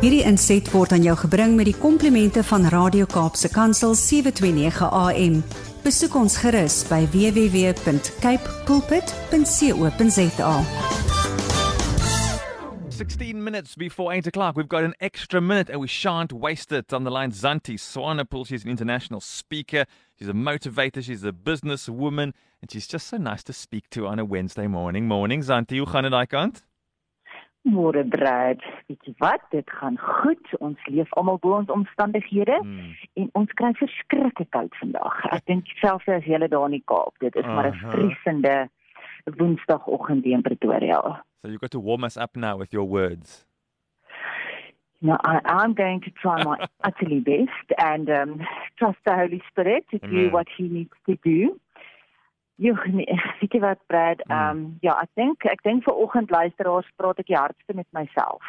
Hierdie inset word aan jou gebring met die komplimente van Radio Kaapse Kansel 729 AM. Besoek ons gerus by www.cape pulpit.co.za. 16 minutes before 8 o'clock. We've got an extra minute and we shan't waste it. On the line, Zanti Swanepoel. She's an international speaker. She's a motivator. She's a businesswoman. And she's just so nice to speak to on a Wednesday morning. Morning, Zanti. Hoe gaan dit daai kant? Môre Brad, weet jy wat? Dit gaan goed. Ons leef almal bo ons omstandighede Hmm. en ons kry verskriklik koud vandag. Ek dink selfs as jy daar in die Kaap, dit is maar 'n vriesende Woensdagoggend in Pretoria. So you've got to warm us up now with your words. Now I, I'm going to try my utterly best and um, trust the Holy Spirit to do Amen. what He needs to do. Jy weet jy wat Brad, um, ja, ek dink ek dink vir oggend luisteraars praat ek die hardste met myself.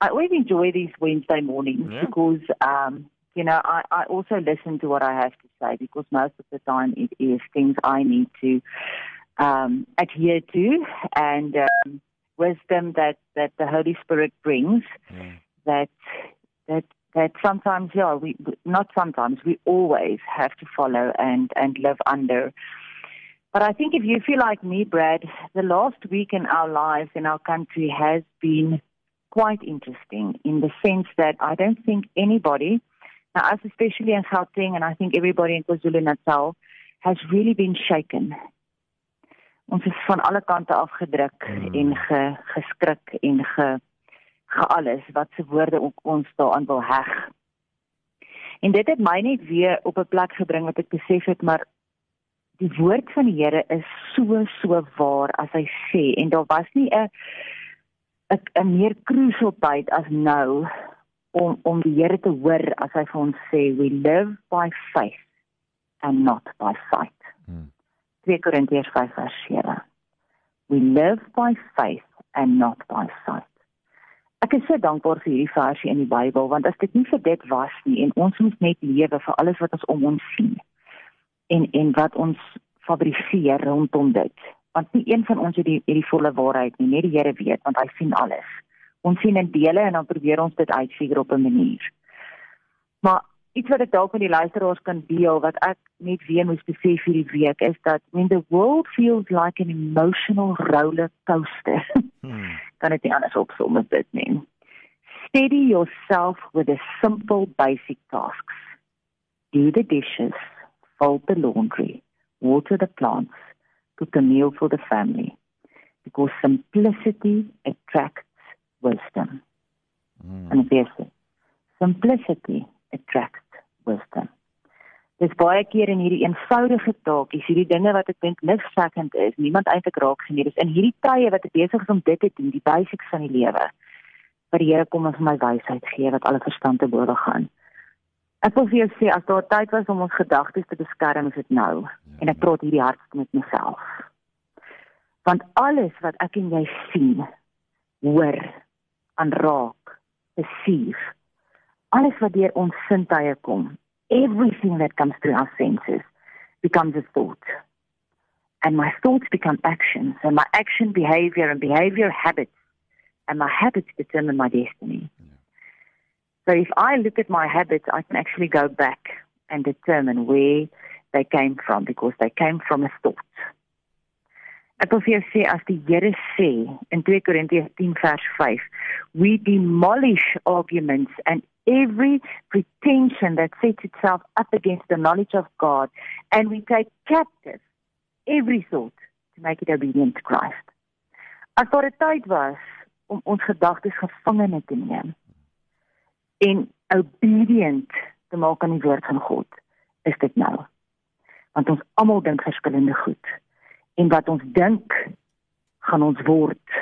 I always enjoy these Wednesday mornings Yeah. because um, you know, I, I also listen to what I have to say because most of the time it is things I need to um, adhere to and um, wisdom that, that the Holy Spirit brings Yeah. that that that sometimes yeah we not sometimes we always have to follow and and live under but i think if you feel like me brad the last week in our lives in our country has been quite interesting in the sense that i don't think anybody now us especially in Gauteng and i think everybody in KwaZulu-Natal has really been shaken ons is van alle kante afgedruk Hmm. en ge, geskrik en ge ge alles wat se woorde ook ons daaraan wil heg. En dit het my net weer op 'n plek gebring wat ek besef het maar die woord van die Here is so so waar as hy sê en daar was nie 'n 'n meer crucial tyd as nou om om die Here te hoor as hy vir ons sê we live by faith and not by sight. Hmm. 2 Korintiërs 5 vers 7. We live by faith and not by sight. Ek is so dankbaar vir hierdie versie in die Bybel want as dit nie vir dit was nie en ons moet net lewe vir alles wat ons om ons sien en en wat ons fabriseer rondom dit want nie een van ons het die het die volle waarheid nie net die Here weet want hy sien alles ons sien in dele en dan probeer ons dit uitfigure op 'n manier maar iets wat ek dalk met die luisteraars kan deel wat ek net weer moes besef hierdie week is dat when the world feels like an emotional roller coaster Hmm. kan dit nie anders opsom as dit nie. Steady yourself with the simple basic tasks. Do the dishes, fold the laundry, water the plants, cook a meal for the family. Because simplicity attracts wisdom. Hmm. En dit is simplicity attracts wisdom. Dis baie keer in hierdie eenvoudige taakies, hierdie dinge wat ek dink niks sekkend is, niemand eintlik raak sien nie. Dis in hierdie tye wat ek besig is om dit te doen, die basics van die lewe. Wat die Here kom en vir my wysheid gee wat alle verstand te bowe gaan. Ek wil vir jou sê as daar tyd was om ons gedagtes te beskerm, is dit nou. En ek praat hierdie hardste met myself. Want alles wat ek en jy sien, hoor, aanraak, besief, alles wat deur ons sintuie kom, everything that comes through our senses becomes a thought. And my thoughts become actions, and my action behavior and behavior habits, and my habits determine my destiny. So if I look at my habits, I can actually go back and determine where they came from because they came from a thought. Ek wil vir sê as die Here sê in 2 Korintiërs 10 vers 5, we demolish arguments and every pretension that sets itself up against the knowledge of God and we take captive every thought to make it obedient to Christ. As daar 'n tyd was om ons gedagtes gevangene te neem en obedient te maak aan die woord van God, is dit nou. Want ons almal dink verskillende goed en wat ons dink gaan ons word.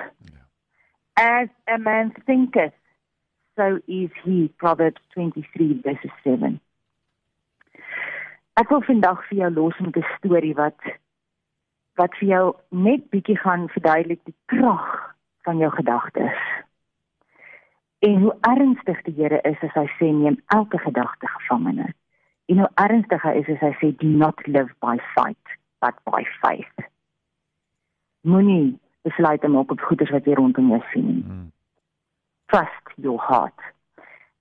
As a man thinketh, so is he. Proverbs 23 verse 7. Ek wil vandag vir jou los met 'n storie wat wat vir jou net bietjie gaan verduidelik die krag van jou gedagtes. En hoe ernstig die Here is as hy sê neem elke gedagte gevangene. En hoe ernstig hy is as hy sê do not live by sight but by faith. Moenie besluit om op goeders wat jy rondom jou sien nie. Hmm. Trust your heart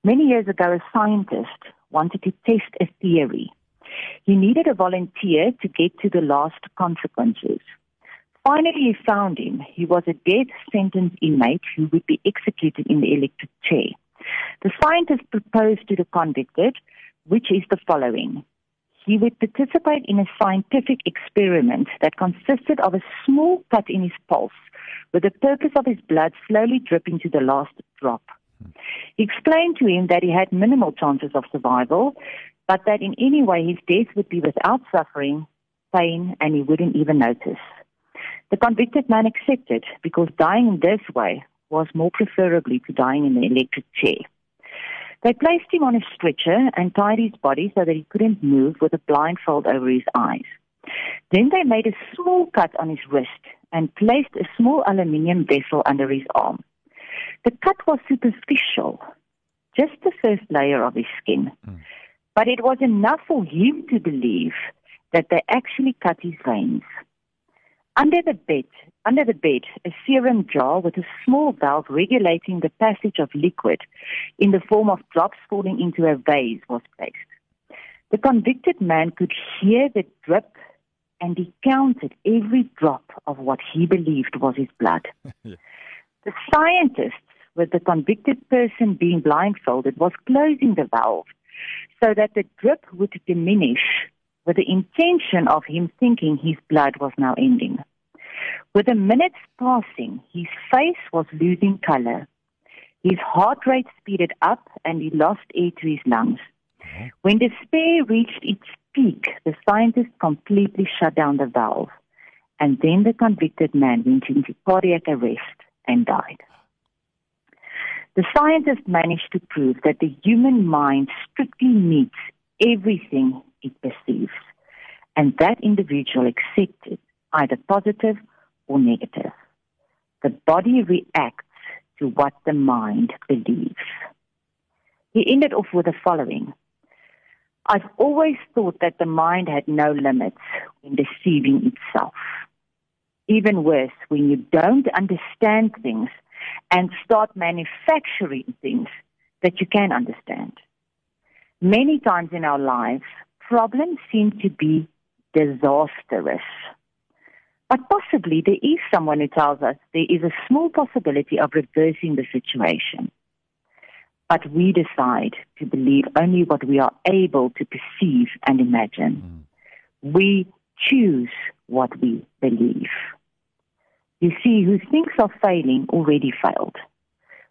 Many years ago, a scientist wanted to test a theory. He needed a volunteer to get to the last consequences. Finally, he found him. He was a death sentence inmate who would be executed in the electric chair. The scientist proposed to the convicted, which is the following. He would participate in a scientific experiment that consisted of a small cut in his pulse with the purpose of his blood slowly dripping to the last drop. He explained to him that he had minimal chances of survival, but that in any way his death would be without suffering, pain, and he wouldn't even notice. The convicted man accepted because dying in this way was more preferably to dying in the electric chair. They placed him on a stretcher and tied his body so that he couldn't move with a blindfold over his eyes. Then they made a small cut on his wrist and placed a small aluminium vessel under his arm. The cut was superficial, just the first layer of his skin. Mm. But it was enough for him to believe that they actually cut his veins. Under the bed, under the bed, a serum jar with a small valve regulating the passage of liquid in the form of drops falling into a vase was placed. The convicted man could hear the drip and he counted every drop of what he believed was his blood. yeah. The scientists, with the convicted person being blindfolded, was closing the valve so that the drip would diminish with the intention of him thinking his blood was now ending. With the minutes passing, his face was losing color. His heart rate speeded up and he lost air to his lungs. Mm-hmm. When despair reached its peak, the scientist completely shut down the valve. And then the convicted man went into cardiac arrest and died. The scientist managed to prove that the human mind strictly meets everything it perceives, and that individual accepts it, either positive or negative. The body reacts to what the mind believes. He ended off with the following. I've always thought that the mind had no limits in deceiving itself. Even worse, when you don't understand things and start manufacturing things that you can understand. Many times in our lives, problems seem to be disastrous. But possibly there is someone who tells us there is a small possibility of reversing the situation. But we decide to believe only what we are able to perceive and imagine. Mm. We choose what we believe. You see, who thinks of failing already failed.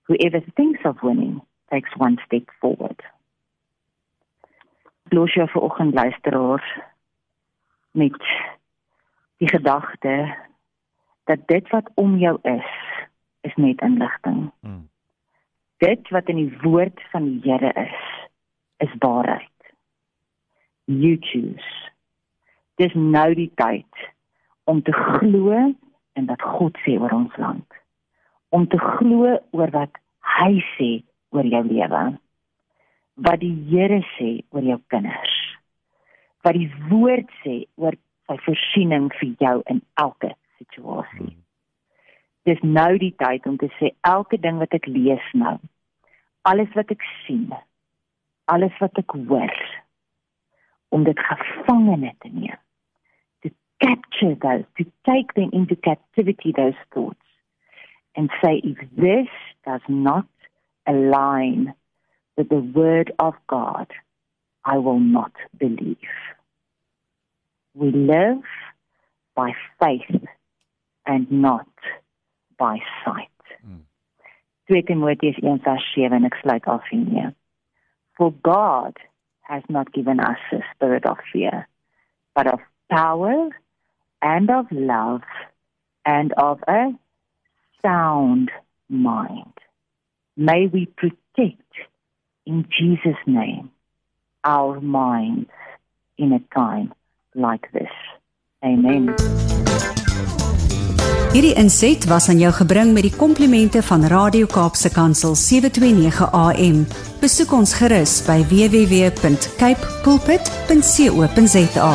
Whoever thinks of winning takes one step forward. Los jou vir oggend luisteraars met die gedagte dat dit wat om jou is is net inligting. Hmm. Dit wat in die woord van die Here is, is waarheid. You choose. Dis nou die tyd om te glo en dat God sê oor ons land. Om te glo oor wat hy sê oor jou lewe. Wat die Here sê oor jou kinders. Wat die woord sê oor sy voorsiening vir jou in elke situasie. Hmm. Dis nou die tyd om te sê elke ding wat ek lees nou, alles wat ek sien, alles wat ek hoor, om dit gevangene te neem capture those, to take them into captivity, those thoughts, and say, if this does not align with the word of God, I will not believe. We live by faith and not by sight. Mm. 2 Timotheus 1 vers 7 en ek sluit af hiermee. For God has not given us a spirit of fear, but of power and of love and of a sound mind. May we protect in Jesus' name our minds in a time like this. Amen. Hierdie inset was aan jou gebring met die komplimente van Radio Kaapse Kansel 729 AM. Besoek ons gerus by www.cape pulpit.co.za.